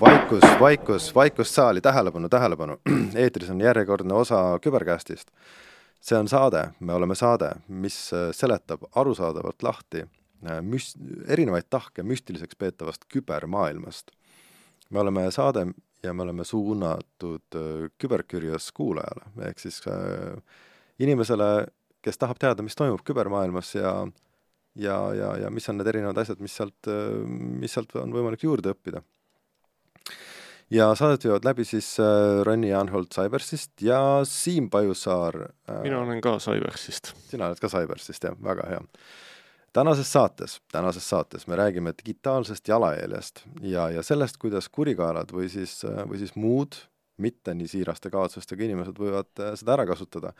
vaikus, vaikus, vaikust saali, tähelepanu, tähelepanu. eetris on järjekordne osa Küberkästist. see on saade, me oleme saade, mis äh, seletab arusaadavalt lahti äh, müst-, erinevaid tahke müstiliseks peetavast kübermaailmast. me oleme saade ja me oleme suunatud äh, küberkürjas kuulajale, ehk siis äh, inimesele, kes tahab teada, mis toimub kübermaailmas ja ja, ja, ja mis on need erinevad asjad, mis sealt, mis sealt on võimalik juurde õppida ja saadet viivad läbi siis äh, Ronny Anholt Cybersist ja Siim Pajusaar äh,. mina olen ka Cybersist. sina oled ka Cybersist, jah, väga hea. tänases saates, tänases saates me räägime digitaalsest jalajäljest ja, ja sellest, kuidas kurikaelad või siis, või siis muud mitte nii siiraste kavatsustega inimesed võivad äh, seda ära kasutada.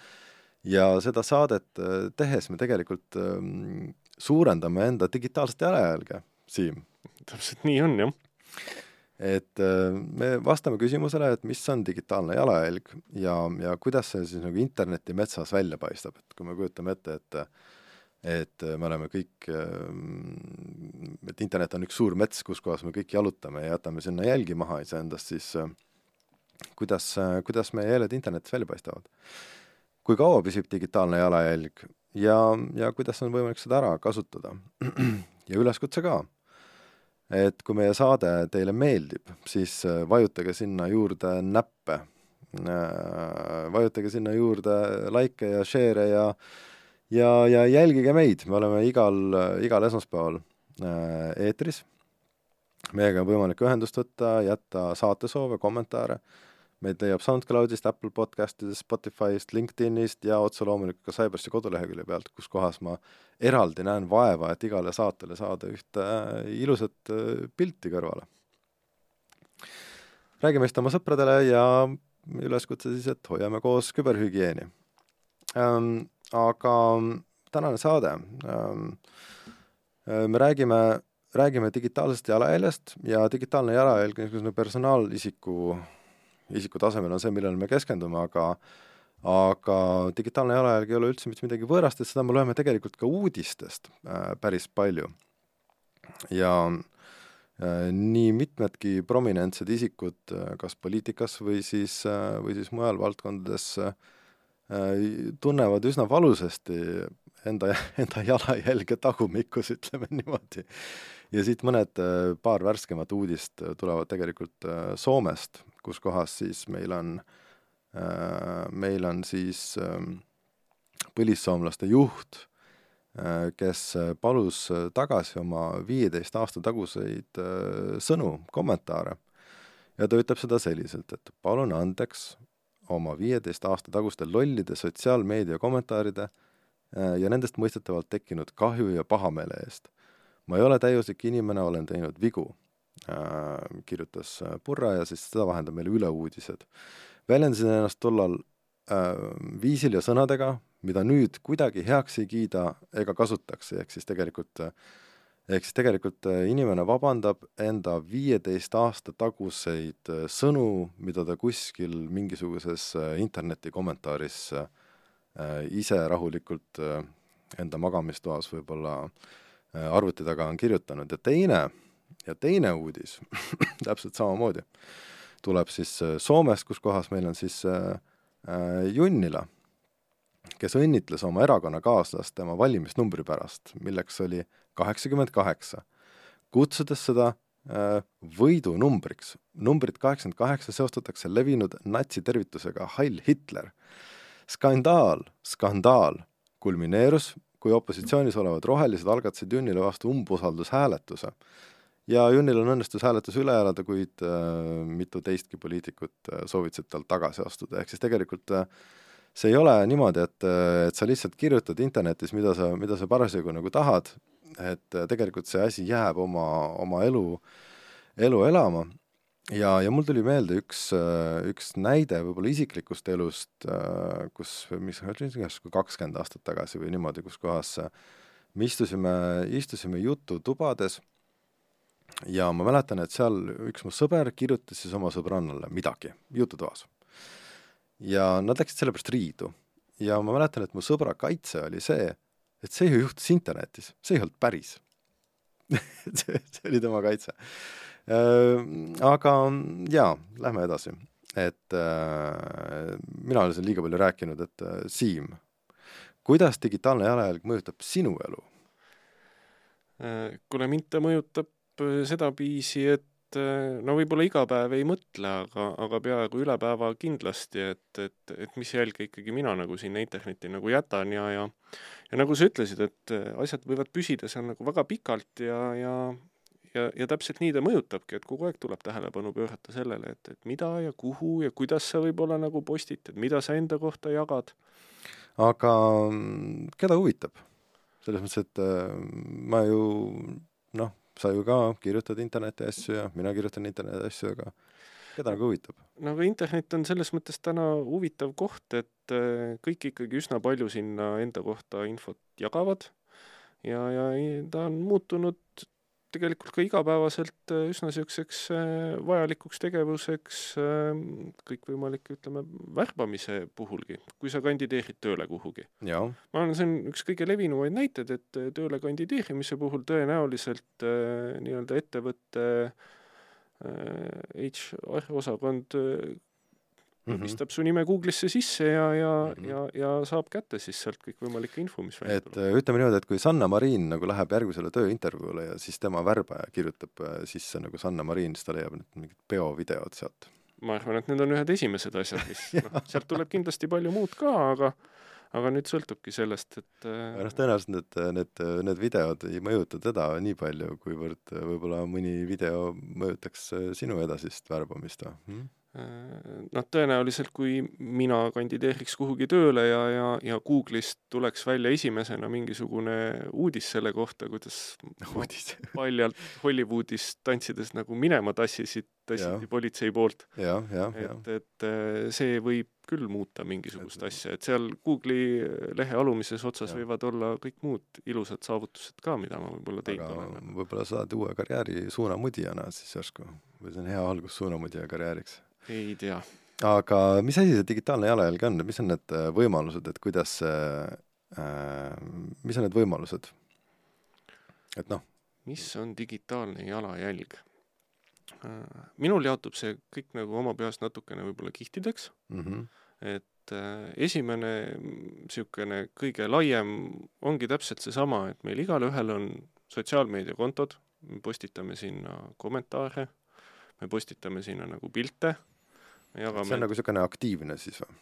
ja seda saadet äh, tehes me tegelikult ähm, suurendame enda digitaalset jalajälge, Siim. täpselt nii on, jah et äh, me vastame küsimusele, et mis on digitaalne jalajälg ja, ja kuidas see siis nagu interneti metsas välja paistab, et kui me kujutame ette, et et me oleme kõik, äh, et internet on üks suur mets, kus kohas me kõik jalutame ja jätame sinna jälgi maha iseendast, siis äh, kuidas, kuidas meie jäljed internetis välja paistavad? kui kaua püsib digitaalne jalajälg ja, ja kuidas on võimalik seda ära kasutada? ja üleskutse ka et kui meie saade teile meeldib, siis äh, vajutage sinna juurde näppe, äh, vajutage sinna juurde likee ja share'e ja ja, ja jälgige meid, me oleme igal, igal esmaspäeval äh, eetris. meiega on võimalik ühendust võtta, jätta saatesoove, kommentaare meid leiab SoundCloudist, Apple podcastidest, Spotify'st, LinkedInist ja otse loomulikult ka Cybersi kodulehekülje pealt, kus kohas ma eraldi näen vaeva, et igale saatele saada ühte äh, ilusat äh, pilti kõrvale. räägime vist oma sõpradele ja üleskutse siis, et hoiame koos küberhügieeni ähm,. aga tänane saade ähm,, äh, me räägime räägime digitaalsest jalajäljest ja digitaalne jalajälg niisuguse personaalisiku isiku tasemel on see, millele me keskendume, aga aga digitaalne jalajälg ei ole üldse mitte midagi võõrast, et seda me loeme tegelikult ka uudistest äh, päris palju. ja äh, nii mitmedki prominentsed isikud äh, kas poliitikas või siis äh,, või siis mujal valdkondades äh, tunnevad üsna valusasti enda, enda jalajälge tagumikus, ütleme niimoodi. ja siit mõned, äh, paar värskemat uudist tulevad tegelikult Soomest, kus kohas siis meil on, äh, meil on siis ähm, põlissoomlaste juht, äh, kes palus tagasi oma viieteist aasta taguseid äh, sõnu, kommentaare. ja ta ütleb seda selliselt, et palun andeks oma viieteist aasta taguste lollide sotsiaalmeedia kommentaaride ja nendest mõistetavalt tekkinud kahju ja pahameele eest. ma ei ole täiuslik inimene, olen teinud vigu Äh, kirjutas äh, Purra ja siis seda vahendab meile üleuudised. väljendasin ennast tollal äh, viisil ja sõnadega, mida nüüd kuidagi heaks ei kiida ega kasutaks, ehk siis tegelikult ehk siis tegelikult inimene vabandab enda viieteist aasta taguseid sõnu, mida ta kuskil mingisuguses interneti kommentaaris ise rahulikult enda magamistoas võib-olla arvuti taga on kirjutanud ja teine ja teine uudis täpselt samamoodi, tuleb siis äh, Soomest, kus kohas meil on siis äh, äh, Junnila, kes õnnitles oma erakonnakaaslast tema valimisnumbri pärast, milleks oli kaheksakümmend kaheksa, kutsudes seda äh, võidunumbriks. numbrit kaheksakümmend kaheksa seostatakse levinud natsitervitusega Heil Hitler. skandaal, skandaal kulmineerus, kui opositsioonis olevad rohelised algatasid Junnile vastu umbusaldushääletuse ja Junnil on õnnestus hääletus üle elada, kuid äh, mitu teistki poliitikut äh, soovitasid tal tagasi astuda, ehk siis tegelikult äh, see ei ole niimoodi, et, äh, et sa lihtsalt kirjutad internetis, mida sa, mida sa parasjagu nagu tahad, et äh, tegelikult see asi jääb oma, oma elu, elu elama. ja, ja mul tuli meelde üks, äh, üks näide võib-olla isiklikust elust, kus, mis, kakskümmend aastat tagasi või niimoodi, kus kohas me istusime, istusime jututubades ja ma mäletan, et seal üks mu sõber kirjutas siis oma sõbrannale midagi jututoas. ja nad läksid selle pärast riidu. ja ma mäletan, et mu sõbra kaitse oli see, et see ju juhtus internetis, see ei olnud päris see, see oli tema kaitse. aga jaa, lähme edasi. et äh, mina olen siin liiga palju rääkinud, et äh, Siim, kuidas digitaalne jalajälg mõjutab sinu elu? kuule, mind ta mõjutab sedaviisi, et no võib-olla iga päev ei mõtle, aga, aga peaaegu üle päeva kindlasti, et, et, et mis jälge ikkagi mina nagu sinna internetti nagu jätan ja, ja ja nagu sa ütlesid, et asjad võivad püsida seal nagu väga pikalt ja, ja ja, ja täpselt nii ta mõjutabki, et kogu aeg tuleb tähelepanu pöörata sellele, et, et mida ja kuhu ja kuidas sa võib-olla nagu postitad, mida sa enda kohta jagad. aga mm, keda huvitab? selles mõttes, et äh, ma ju noh, sa ju ka kirjutad interneti asju ja mina kirjutan interneti asju, aga keda nagu huvitab? no aga internet on selles mõttes täna huvitav koht, et äh, kõik ikkagi üsna palju sinna enda kohta infot jagavad ja, ja ta on muutunud tegelikult ka igapäevaselt äh, üsna niisuguseks äh, vajalikuks tegevuseks ähm, kõikvõimalike, ütleme, värbamise puhulgi, kui sa kandideerid tööle kuhugi. ma arvan, see on üks kõige levinumaid näiteid, et äh, tööle kandideerimise puhul tõenäoliselt nii-öelda ettevõtte HR osakond mm -hmm. su nime Google'isse sisse ja, ja mm, -hmm. ja, ja saab kätte siis sealt kõikvõimalikke info, mis välja tuleb. et äh, ütleme niimoodi, et kui Sanna Marin nagu läheb järgmisele tööintervjuule ja siis tema värbaja kirjutab äh, sisse nagu Sanna Marin, siis ta leiab need mingid peovideod sealt. ma arvan, et need on ühed esimesed asjad, mis noh, sealt tuleb kindlasti palju muud ka, aga aga nüüd sõltubki sellest, et äh, noh, tõenäoliselt need, need, need videod ei mõjuta teda nii palju, kuivõrd võib-olla mõni video mõjutaks sinu edasist värbamist või hmm?? Noh, tõenäoliselt kui mina kandideeriks kuhugi tööle ja, ja, ja Google'ist tuleks välja esimesena mingisugune uudis selle kohta, kuidas uudis paljalt Hollywoodis tantsides nagu minema tassisid, tassiti politsei poolt. et, et äh, see võib küll muuta mingisugust et... asja, et seal Google'i lehe alumises otsas ja. võivad olla kõik muud ilusad saavutused ka, mida ma võib-olla teinud olen. võib-olla saad uue karjääri suunamudijana siis järsku või see on hea algus suunamudija karjääriks ei tea. aga mis asi see digitaalne jalajälg on, mis on need äh, võimalused, et kuidas see äh,, mis on need võimalused? et noh. mis on digitaalne jalajälg? Äh, minul jaotub see kõik nagu oma peas natukene võib-olla kihtideks mm, -hmm. et äh, esimene niisugune kõige laiem ongi täpselt seesama, et meil igalühel on sotsiaalmeediakontod, me postitame sinna kommentaare, me postitame sinna nagu pilte jagame. see on nagu niisugune aktiivne siis või?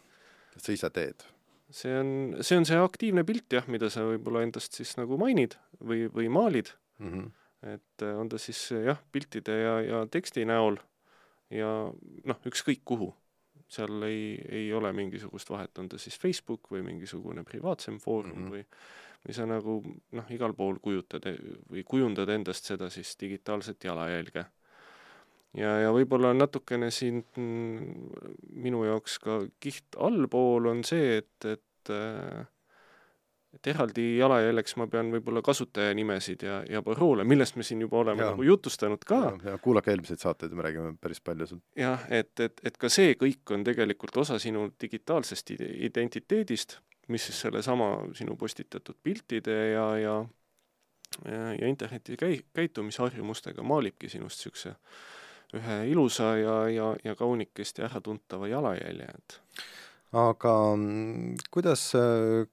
et sa ise teed? see on, see on see aktiivne pilt jah, mida sa võib-olla endast siis nagu mainid või, või maalid mm. -hmm. et äh, on ta siis jah, piltide ja, ja teksti näol ja noh, ükskõik kuhu. seal ei, ei ole mingisugust vahet, on ta siis Facebook või mingisugune privaatsem foorum mm -hmm. või või sa nagu noh, igal pool kujutad e-, või kujundad endast seda siis digitaalset jalajälge ja, ja võib-olla natukene siin mm, minu jaoks ka kiht allpool on see, et, et äh, et eraldi jalajäljeks ma pean võib-olla kasutajanimesid ja, ja paroole, millest me siin juba oleme ja. nagu jutustanud ka. ja kuulake eelmiseid saateid, me räägime päris palju sealt. jah, et, et, et ka see kõik on tegelikult osa sinu digitaalsest identiteedist, mis siis sellesama sinu postitatud piltide ja, ja ja, ja interneti käi-, käitumisharjumustega maalibki sinust niisuguse ühe ilusa ja, ja, ja kaunikesti äratuntava jalajälje, et aga mm, kuidas,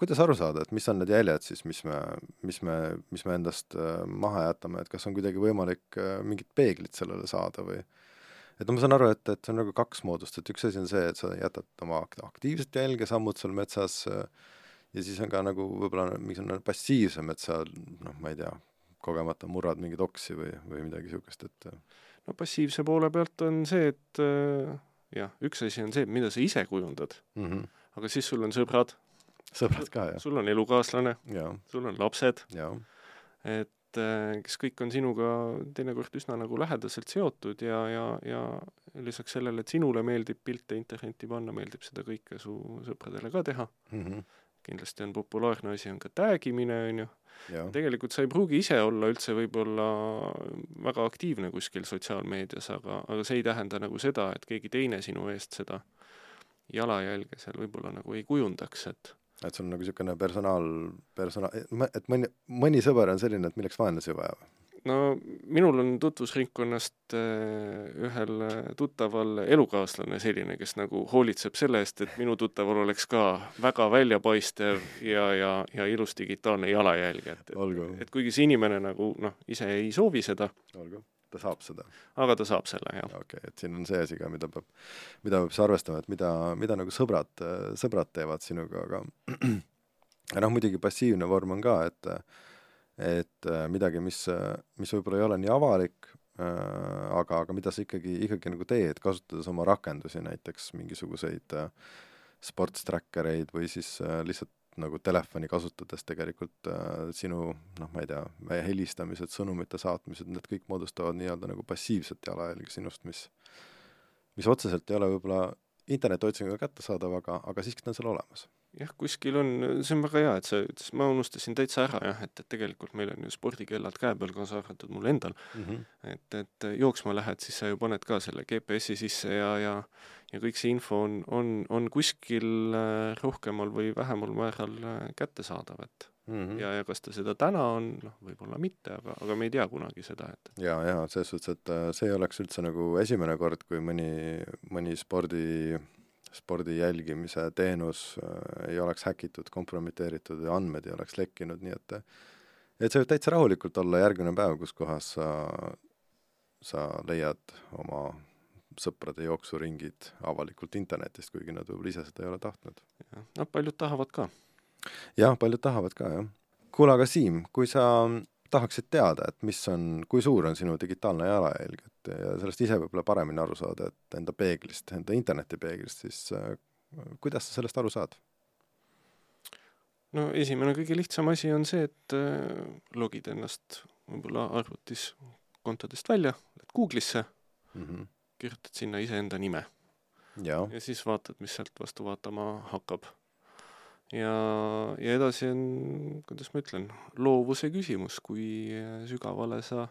kuidas aru saada, et mis on need jäljed siis, mis me, mis me, mis me endast äh, maha jätame, et kas on kuidagi võimalik äh, mingit peeglit sellele saada või? Et no ma saan aru, et, et see on nagu kaks moodust, et üks asi on see, et sa jätad oma aktiivset jälge, sammud seal metsas äh, ja siis on ka nagu võib-olla mingisugune passiivsem, et sa noh, ma ei tea, kogemata murrad mingeid oksi või, või midagi niisugust, et no passiivse poole pealt on see, et äh, jah, üks asi on see, mida sa ise kujundad mm, -hmm. aga siis sul on sõbrad. sõbrad ka, jah. sul on elukaaslane, sul on lapsed, et äh, kes kõik on sinuga teinekord üsna nagu lähedaselt seotud ja, ja, ja lisaks sellele, et sinule meeldib pilte internetti panna, meeldib seda kõike su sõpradele ka teha mm. -hmm. Kindlasti on populaarne asi, on ka tag imine, on ju tegelikult sa ei pruugi ise olla üldse võib-olla väga aktiivne kuskil sotsiaalmeedias, aga, aga see ei tähenda nagu seda, et keegi teine sinu eest seda jalajälge seal võib-olla nagu ei kujundaks, et et sul on nagu niisugune personaal, persona-, et mõni, mõni sõber on selline, et milleks vaenlasi vaja või? No minul on tutvusringkonnast äh, ühel äh, tuttaval elukaaslane selline, kes nagu hoolitseb selle eest, et minu tuttaval oleks ka väga väljapaistev ja, ja, ja ilus digitaalne jalajälg, et, et, et kuigi see inimene nagu noh, ise ei soovi seda, olgu, ta saab seda. aga ta saab selle, jah. okei okay,, et siin on see asi ka, mida peab, mida peab siis arvestama, et mida, mida nagu sõbrad, sõbrad teevad sinuga, aga aga noh, muidugi passiivne vorm on ka, et et äh, midagi, mis, mis võib-olla ei ole nii avalik, äh, aga, aga mida sa ikkagi, ikkagi nagu teed, kasutades oma rakendusi, näiteks mingisuguseid äh, sports tracker eid või siis lihtsalt nagu telefoni kasutades tegelikult äh, sinu noh, ma ei tea, helistamised, sõnumite saatmised, need kõik moodustavad nii-öelda nagu passiivset jalajälge sinust, mis mis otseselt ei ole võib-olla internetiotsinguga kättesaadav, aga, aga siiski ta on seal olemas jah, kuskil on, see on väga hea, et sa ütlesid, ma unustasin täitsa ära jah, et, et tegelikult meil on ju spordikellad käe peal, kaasa arvatud mul endal mm. -hmm. et, et jooksma lähed, siis sa ju paned ka selle GPS-i sisse ja, ja ja kõik see info on, on, on kuskil äh, rohkemal või vähemal määral äh, kättesaadav, et mm -hmm. ja, ja kas ta seda täna on, noh, võib-olla mitte, aga, aga me ei tea kunagi seda, et ja, ja selles suhtes, et äh, see oleks üldse nagu esimene kord, kui mõni, mõni spordi spordi jälgimise teenus äh, ei oleks häkitud, kompromiteeritud ja andmed ei oleks lekkinud, nii et et see võib täitsa rahulikult olla järgmine päev, kus kohas sa, sa leiad oma sõprade jooksuringid avalikult internetist, kuigi nad võib-olla ise seda ei ole tahtnud. no paljud tahavad ka. jah, paljud tahavad ka, jah. kuule, aga Siim, kui sa tahaksid teada, et mis on, kui suur on sinu digitaalne jalajälg, et ja sellest ise võib-olla paremini aru saada, et enda peeglist, enda internetipeeglist, siis äh, kuidas sa sellest aru saad? no esimene kõige lihtsam asi on see, et äh, logid ennast võib-olla arvutis kontodest välja, lähed Google'isse mm, -hmm. kirjutad sinna iseenda nime. ja siis vaatad, mis sealt vastu vaatama hakkab ja, ja edasi on, kuidas ma ütlen, loovuse küsimus, kui sügavale sa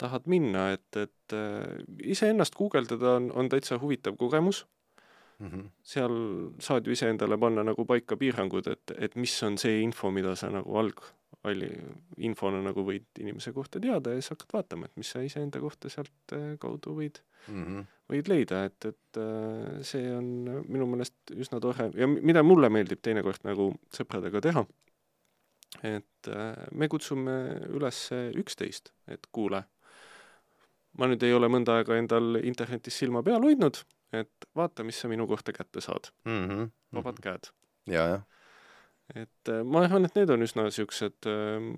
tahad minna, et, et äh, iseennast guugeldada on, on täitsa huvitav kogemus mm. -hmm. seal saad ju iseendale panna nagu paika piirangud, et, et mis on see info, mida sa nagu alg, alli, infona nagu võid inimese kohta teada ja siis hakkad vaatama, et mis sa iseenda kohta sealt äh, kaudu võid mm, -hmm. Võid leida, et, et äh, see on minu meelest üsna tore ja mida mulle meeldib teinekord nagu sõpradega teha, et äh, me kutsume üles üksteist, et kuule, ma nüüd ei ole mõnda aega endal internetis silma peal hoidnud, et vaata, mis sa minu kohta kätte saad mm. -hmm. vabad mhm. käed. ja, jah. et äh, ma arvan, et need on üsna niisugused ähm,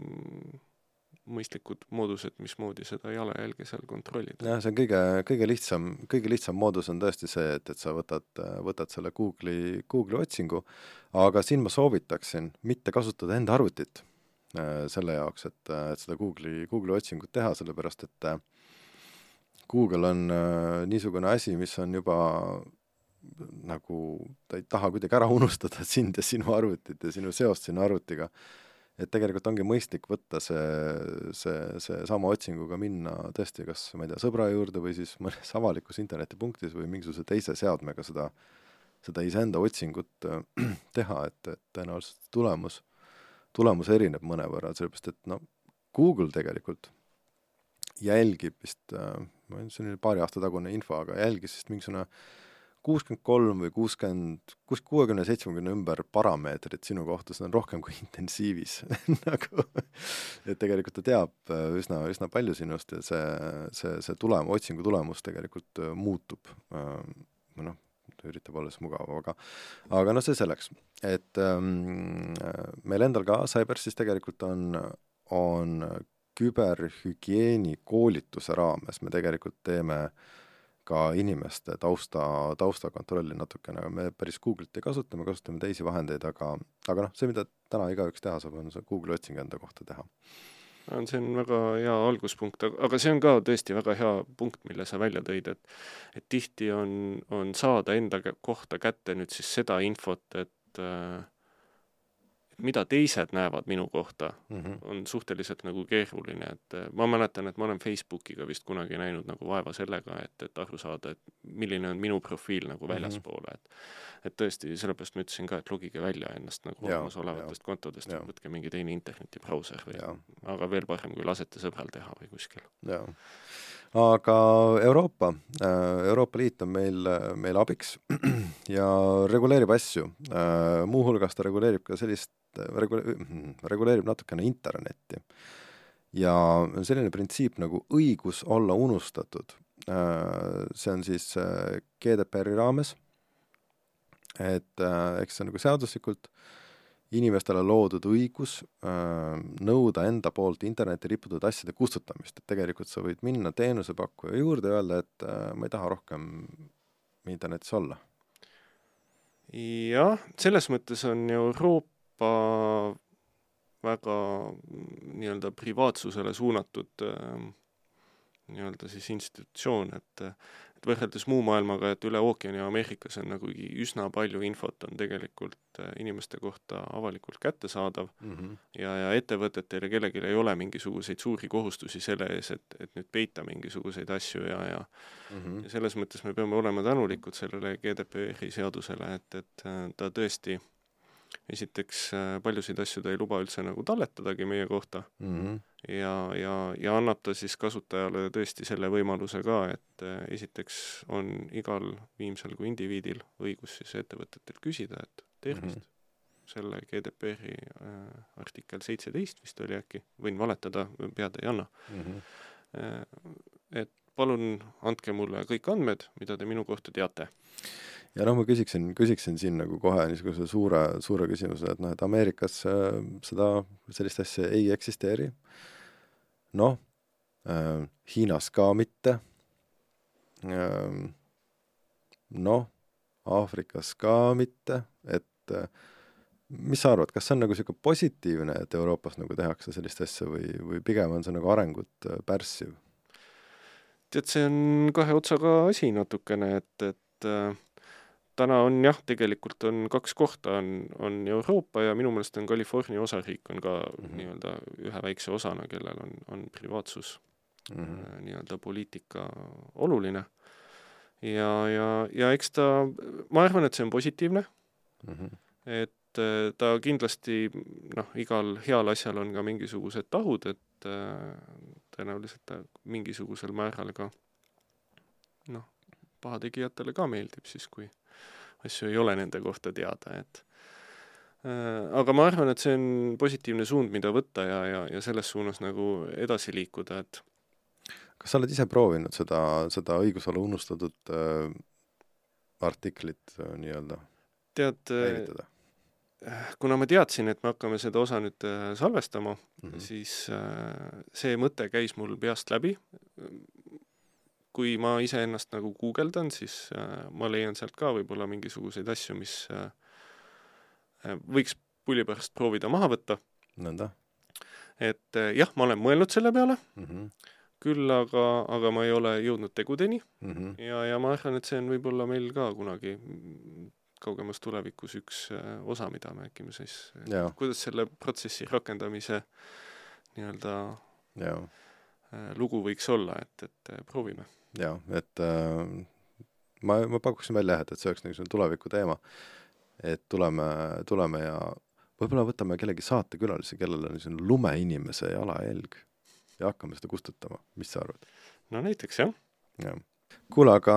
mõistlikud moodused, mismoodi seda jalajälge seal kontrollida. jah, see on kõige, kõige lihtsam, kõige lihtsam moodus on tõesti see, et, et sa võtad, võtad selle Google'i, Google'i otsingu, aga siin ma soovitaksin mitte kasutada enda arvutit äh, selle jaoks, et, et seda Google'i, Google'i otsingut teha, sellepärast et äh, Google on äh, niisugune asi, mis on juba nagu, ta ei taha kuidagi ära unustada sind ja sinu arvutit ja sinu seost sinu arvutiga et tegelikult ongi mõistlik võtta see, see, seesama otsinguga minna tõesti kas, ma ei tea, sõbra juurde või siis mõnes avalikus internetipunktis või mingisuguse teise seadmega seda, seda iseenda otsingut äh, teha, et, et tõenäoliselt tulemus, tulemus erineb mõnevõrra, sellepärast et no Google tegelikult jälgib vist, äh, ma ei tea, see oli paari aasta tagune info, aga jälgis vist mingisugune kuuskümmend kolm või kuuskümmend, kus kuuekümne, seitsmekümne ümber parameetrit sinu kohta, seda on rohkem kui intensiivis nagu et tegelikult ta teab äh, üsna, üsna palju sinust ja see, see, see tulem, otsingu tulemus tegelikult äh, muutub. Äh, noh, ta üritab olla siis mugavam, aga aga noh, see selleks. et ähm, meil endal ka Cybersis tegelikult on, on küberhügieeni koolituse raames me tegelikult teeme äh, ka inimeste tausta, taustakontrolli natukene, aga me päris Google'it ei kasuta, me kasutame teisi vahendeid, aga, aga noh, see, mida täna igaüks teha saab, on see Google'i otsing enda kohta teha. see on väga hea alguspunkt, aga see on ka tõesti väga hea punkt, mille sa välja tõid, et et tihti on, on saada enda kohta kätte nüüd siis seda infot, et mida teised näevad minu kohta, mm -hmm. on suhteliselt nagu keeruline, et äh, ma mäletan, et ma olen Facebookiga vist kunagi näinud nagu vaeva sellega, et, et aru saada, et milline on minu profiil nagu Mhm. väljaspoole, et et tõesti, sellepärast ma ütlesin ka, et logige välja ennast nagu olemasolevatest kontodest võtke mingi teine internetibrauser või aga veel parem, kui lasete sõbral teha või kuskil. jaa. Aga Euroopa, Euroopa Liit on meil, meil abiks ja reguleerib asju. muuhulgas ta reguleerib ka sellist, regule-, reguleerib natukene internetti. ja selline printsiip nagu õigus olla unustatud, see on siis GDPR-i raames, et eks see on nagu seaduslikult inimestele loodud õigus äh, nõuda enda poolt internetti riputud asjade kustutamist, et tegelikult sa võid minna teenusepakkuja juurde ja öelda, et äh, ma ei taha rohkem internetis olla. jah, selles mõttes on Euroopa väga nii-öelda privaatsusele suunatud äh, nii-öelda siis institutsioon, et et võrreldes muu maailmaga, et üle ookeani Ameerikas on nagu üsna palju infot on tegelikult äh, inimeste kohta avalikult kättesaadav mm -hmm. ja, ja ettevõtetel ja kellelgi ei ole mingisuguseid suuri kohustusi selle ees, et, et nüüd peita mingisuguseid asju ja, ja mm -hmm. ja selles mõttes me peame olema tänulikud sellele GDPR-i seadusele, et, et äh, ta tõesti esiteks äh, paljusid asju ta ei luba üldse nagu talletadagi meie kohta mm -hmm. Ja, ja, ja annab ta siis kasutajale tõesti selle võimaluse ka, et äh, esiteks on igal viimsel kui indiviidil õigus siis ettevõtetel küsida, et tervist mm, -hmm. selle GDPR-i äh, artikkel seitseteist vist oli äkki, võin valetada, pead ei anna mm. -hmm. et palun andke mulle kõik andmed, mida te minu kohta teate ja noh, ma küsiksin, küsiksin siin nagu kohe niisuguse suure, suure küsimuse, et noh, et Ameerikas äh, seda, sellist asja ei eksisteeri. noh äh,, Hiinas ka mitte äh,. noh, Aafrikas ka mitte, et äh, mis sa arvad, kas see on nagu niisugune positiivne, et Euroopas nagu tehakse sellist asja või, või pigem on see nagu arengut äh, pärssiv? Tead, see on kahe otsaga asi natukene, et, et äh, täna on jah, tegelikult on kaks kohta, on, on Euroopa ja minu meelest on California osariik on ka mm -hmm. nii-öelda ühe väikse osana, kellel on, on privaatsus mm -hmm. nii-öelda poliitika oluline. ja, ja, ja eks ta, ma arvan, et see on positiivne mm, -hmm. et ta kindlasti noh, igal heal asjal on ka mingisugused tahud, et tõenäoliselt ta mingisugusel määral ka noh, pahategijatele ka meeldib siis, kui asju ei ole nende kohta teada, et äh, aga ma arvan, et see on positiivne suund, mida võtta ja, ja, ja selles suunas nagu edasi liikuda, et kas sa oled ise proovinud seda, seda õigusala unustatud äh, artiklit äh, nii-öelda tead, päevitada? Kuna ma teadsin, et me hakkame seda osa nüüd äh, salvestama mm. -hmm. siis äh, see mõte käis mul peast läbi. kui ma iseennast nagu guugeldan, siis äh, ma leian sealt ka võib-olla mingisuguseid asju, mis võiks pulli pärast proovida maha võtta. nõnda et jah, ma olen mõelnud selle peale, mm? -hmm. küll aga, aga ma ei ole jõudnud tegudeni Mm -hmm. ja, ja ma arvan, et see on võib-olla meil ka kunagi kaugemas tulevikus üks äh, osa, mida me äkki me siis jaa, kuidas selle protsessi rakendamise nii-öelda äh, lugu võiks olla, et, et äh, proovime. jaa, et äh, ma, ma pakuksin välja jah, et, et see oleks niisugune tuleviku teema. et tuleme, tuleme ja võib-olla võtame kellegi saatekülalise, kellel on niisugune lumeinimese jalajälg ja hakkame seda kustutama, mis sa arvad? no näiteks jah. jah. Kuule, aga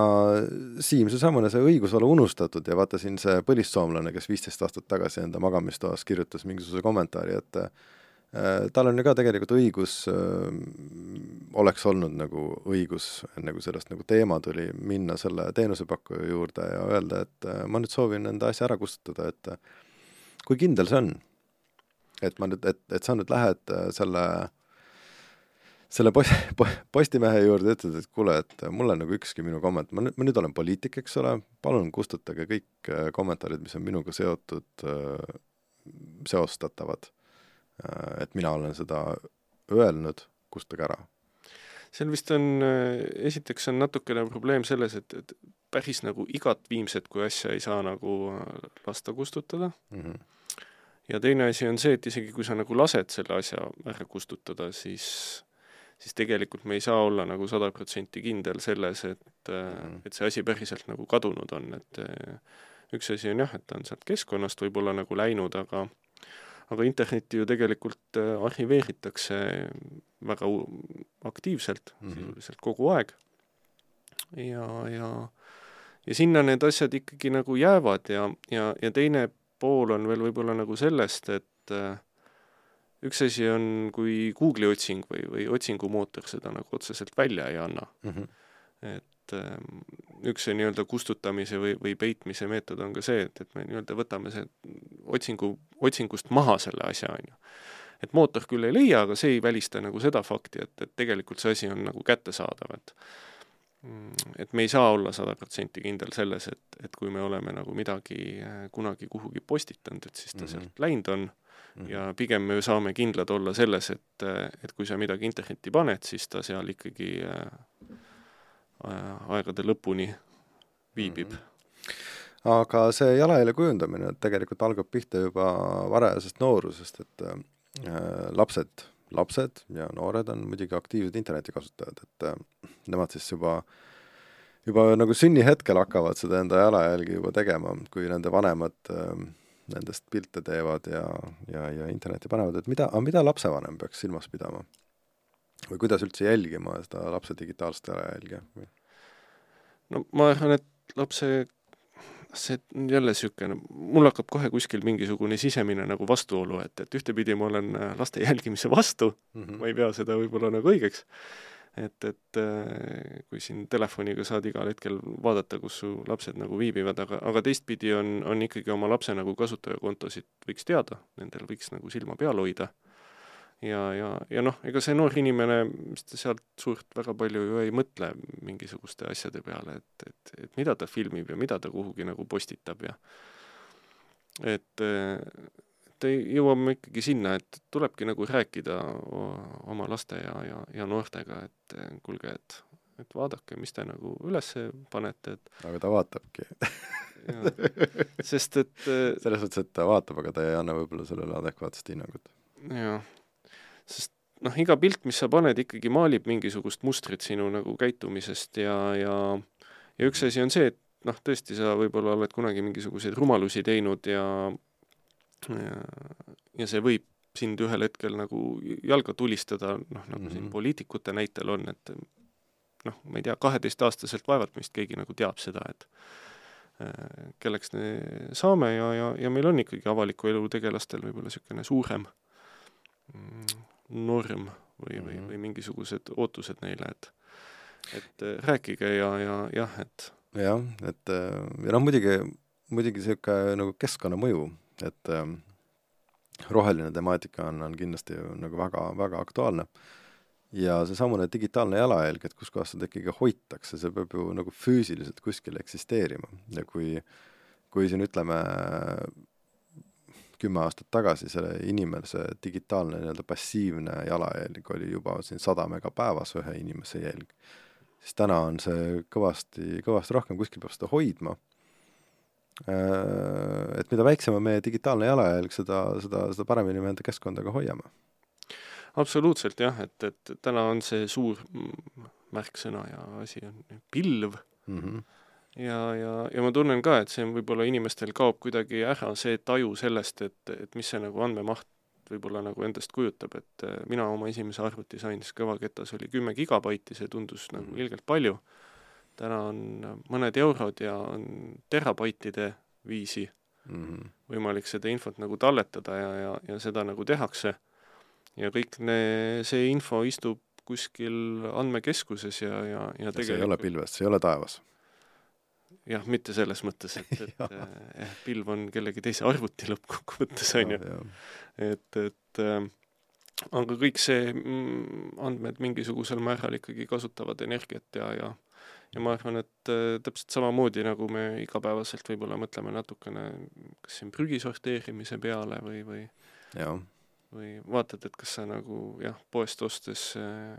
Siim, seesamune see õigusala unustatud ja vaata siin see põlissoomlane, kes viisteist aastat tagasi enda magamistoas kirjutas mingisuguse kommentaari, et äh, tal on ju ka tegelikult õigus äh,, oleks olnud nagu õigus, enne kui sellest nagu teema tuli, minna selle teenusepakkuja juurde ja öelda, et äh, ma nüüd soovin enda asja ära kustutada, et äh, kui kindel see on? et ma nüüd, et, et sa nüüd lähed äh, selle post-, Postimehe juurde ütled, et kuule, et mulle nagu ükski minu komment-, ma nüüd, ma nüüd olen poliitik, eks ole, palun kustutage kõik äh, kommentaarid, mis on minuga seotud, seostatavad. Äh, et mina olen seda öelnud, kustutage ära. seal vist on, esiteks on natukene probleem selles, et, et päris nagu igat Viimset kui asja ei saa nagu lasta kustutada mm. -hmm. ja teine asi on see, et isegi kui sa nagu lased selle asja ära kustutada, siis siis tegelikult me ei saa olla nagu sada protsenti kindel selles, et mm., et see asi päriselt nagu kadunud on, et üks asi on jah, et ta on sealt keskkonnast võib-olla nagu läinud, aga aga internetti ju tegelikult arhiveeritakse väga aktiivselt mm, -hmm. sisuliselt kogu aeg. ja, ja ja sinna need asjad ikkagi nagu jäävad ja, ja, ja teine pool on veel võib-olla nagu sellest, et äh, üks asi on, kui Google'i otsing või, või otsingumootor seda nagu otseselt välja ei anna mm. -hmm. et äh, üks see nii-öelda kustutamise või, või peitmise meetod on ka see, et, et me nii-öelda võtame see otsingu, otsingust maha selle asja, on ju. et mootor küll ei leia, aga see ei välista nagu seda fakti, et, et tegelikult see asi on nagu kättesaadav, et et me ei saa olla sada protsenti kindel selles, et, et kui me oleme nagu midagi äh, kunagi kuhugi postitanud, et siis ta mm -hmm. sealt läinud on mm. Ja pigem me saame kindlad olla selles, et, et kui sa midagi internetti paned, siis ta seal ikkagi äh, aegade lõpuni viibib mm. -hmm. aga see jalajälje kujundamine tegelikult algab pihta juba varajasest noorusest, et äh, lapsed lapsed ja noored on muidugi aktiivsed internetikasutajad, et äh, nemad siis juba, juba nagu sünnihetkel hakkavad seda enda jalajälgi juba tegema, kui nende vanemad äh, nendest pilte teevad ja, ja, ja internetti panevad, et mida, mida lapsevanem peaks silmas pidama? või kuidas üldse jälgima seda lapse digitaalset jalajälge? no ma arvan, et lapse see on jälle niisugune, mul hakkab kohe kuskil mingisugune sisemine nagu vastuolu, et, et ühtepidi ma olen laste jälgimise vastu mm, -hmm. ma ei pea seda võib-olla nagu õigeks, et, et äh, kui siin telefoniga saad igal hetkel vaadata, kus su lapsed nagu viibivad, aga, aga teistpidi on, on ikkagi oma lapse nagu kasutajakontosid võiks teada, nendel võiks nagu silma peal hoida. Ja, ja, ja noh, ega see noor inimene, mis ta sealt suurt väga palju ju ei mõtle mingisuguste asjade peale, et, et, et mida ta filmib ja mida ta kuhugi nagu postitab ja et, et jõuame ikkagi sinna, et tulebki nagu rääkida oma laste ja, ja, ja noortega, et kuulge, et, et vaadake, mis te nagu üles panete, et aga ta vaatabki. Sest et selles mõttes, et ta vaatab, aga ta ei anna võib-olla sellele adekvaatset hinnangut. jah sest noh, iga pilt, mis sa paned, ikkagi maalib mingisugust mustrit sinu nagu käitumisest ja, ja ja üks asi on see, et noh, tõesti, sa võib-olla oled kunagi mingisuguseid rumalusi teinud ja ja, ja see võib sind ühel hetkel nagu jalga tulistada, noh, nagu mm -hmm. siin mhm. poliitikute näitel on, et noh, ma ei tea, kaheteistaastaselt vaevalt meist keegi nagu teab seda, et äh, kelleks me saame ja, ja, ja meil on ikkagi avaliku elu tegelastel võib-olla niisugune suurem mm, norm või, või, mhm. või mingisugused ootused neile, et et äh, rääkige ja, ja jah, et jah, et äh, ja noh, muidugi, muidugi niisugune nagu keskkonnamõju, et äh, roheline temaatika on, on kindlasti nagu väga, väga aktuaalne. ja seesamune digitaalne jalajälg, et kuskohast seda ikkagi hoitakse, see peab ju nagu füüsiliselt kuskil eksisteerima ja kui kui siin ütleme, kümme aastat tagasi selle inimese digitaalne nii-öelda passiivne jalajälg oli juba siin sada mega päevas ühe inimese jälg, siis täna on see kõvasti, kõvasti rohkem, kuskil peab seda hoidma. Äh, et mida väiksem on meie digitaalne jalajälg, seda, seda, seda paremini me enda keskkonda ka hoiame. absoluutselt jah, et, et täna on see suur märksõna ja asi on pilv mm. -hmm ja, ja, ja ma tunnen ka, et see on võib-olla inimestel kaob kuidagi ära see taju sellest, et, et mis see nagu andmemaht võib-olla nagu endast kujutab, et mina oma esimese arvuti sain, siis kõvaketas oli kümme gigabaiti, see tundus nagu mm. ilgelt palju. Täna on mõned eurod ja on terabaitide viisi mm -hmm. võimalik seda infot nagu talletada ja, ja, ja seda nagu tehakse. ja kõik ne, see info istub kuskil andmekeskuses ja, ja, ja tegelikult see ei ole pilves, see ei ole taevas jah, mitte selles mõttes, et, et jah, eh, pilv on kellegi teise arvuti lõppkokkuvõttes, on ju. et, et äh, aga kõik see mm, andmed mingisugusel määral ikkagi kasutavad energiat ja, ja ja ma arvan, et äh, täpselt samamoodi, nagu me igapäevaselt võib-olla mõtleme natukene kas siin prügi sorteerimise peale või, või ja. või vaatad, et kas sa nagu jah, poest ostes äh,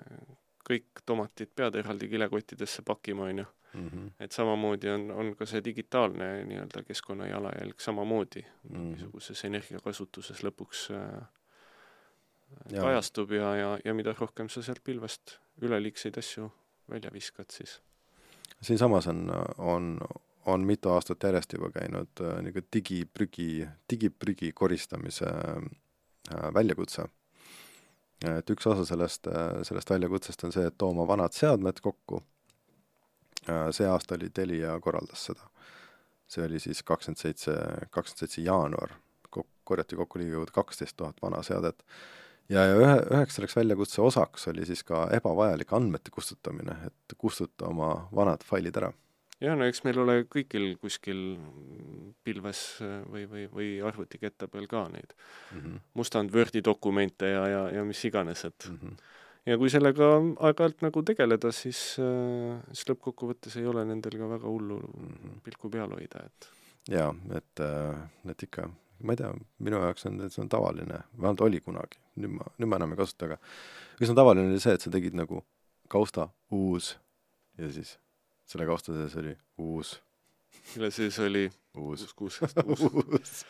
kõik tomatid pead eraldi kilekottidesse pakkima, on ju. Mhm. et samamoodi on, on ka see digitaalne nii-öelda keskkonna jalajälg samamoodi Mhm. niisuguses energiakasutuses lõpuks äh, Jaa. kajastub ja, ja, ja mida rohkem sa sealt pilvest üleliigseid asju välja viskad, siis siinsamas on, on, on mitu aastat järjest juba käinud äh, niisugune digiprügi, digiprügi koristamise äh, väljakutse. et üks osa sellest, sellest väljakutsest on see, et too oma vanad seadmed kokku. see aasta oli Telia korraldas seda. see oli siis kakskümmend seitse, kakskümmend seitse jaanuar, korjati kokku ligikaudu kaksteist tuhat vana seadet ja, ja ühe, üheks selleks väljakutse osaks oli siis ka ebavajalik andmete kustutamine, et kustuta oma vanad failid ära. jah, no eks meil ole kõigil kuskil pilves äh, või, või, või arvutiketta peal ka neid mm. -hmm. mustand Wordi dokumente ja, ja, ja mis iganes, et Mm -hmm. ja kui sellega aeg-ajalt nagu tegeleda, siis, äh, siis lõppkokkuvõttes ei ole nendel ka väga hullu Mhm. pilku peal hoida, et jaa, et, et ikka, ma ei tea, minu jaoks on, see on tavaline, vähemalt oli kunagi, nüüd ma, nüüd ma enam ei kasuta, aga üsna tavaline oli see, et sa tegid nagu kausta uus ja siis selle kausta sees oli uus, mille sees oli uus, uus kuussada uus. uus.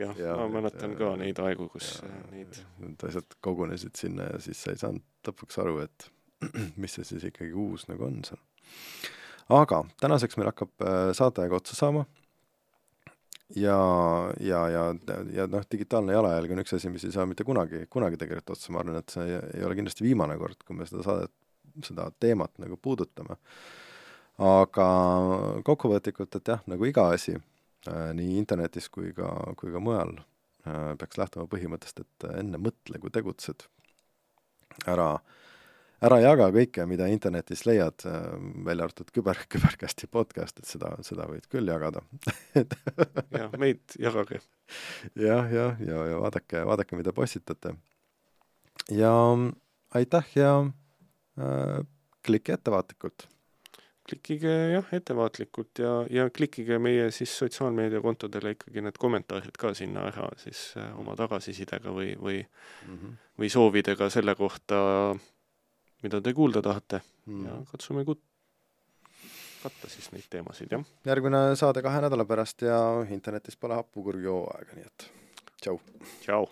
jah Jaa, ma et, mäletan äh, ka neid aegu, kus äh, neid Need asjad kogunesid sinna ja siis sa ei saanud lõpuks aru, et mis see siis ikkagi uus nagu on seal. aga tänaseks meil hakkab äh, saateaeg otsa saama ja, ja, ja, ja noh, digitaalne jalajälg on üks asi, mis ei saa mitte kunagi, kunagi tegelikult otsa, ma arvan, et see ei, ole kindlasti viimane kord, kui me seda saadet, seda teemat nagu puudutame. aga kokkuvõtlikult, et jah, nagu iga asi äh, nii internetis kui ka, kui ka mujal äh, peaks lähtuma põhimõttest, et enne mõtle, kui tegutsed. ära ära jaga kõike, mida internetis leiad, välja arvatud küber, küberkästi podcast, et seda, seda võid küll jagada jah, meid jagage. jah, jah, ja, ja vaadake, vaadake, mida postitate. ja aitäh ja äh, klikki ettevaatlikult. klikkige jah, ettevaatlikult ja, ja klikkige meie siis sotsiaalmeediakontodele ikkagi need kommentaarid ka sinna ära siis äh, oma tagasisidega või, või mm, -hmm. või soovidega selle kohta, mida te kuulda tahate mm. ja katsume kut-, katta siis neid teemasid, jah. järgmine saade kahe nädala pärast ja internetis pole hapukurgi hooaega, nii et tšau. tšau.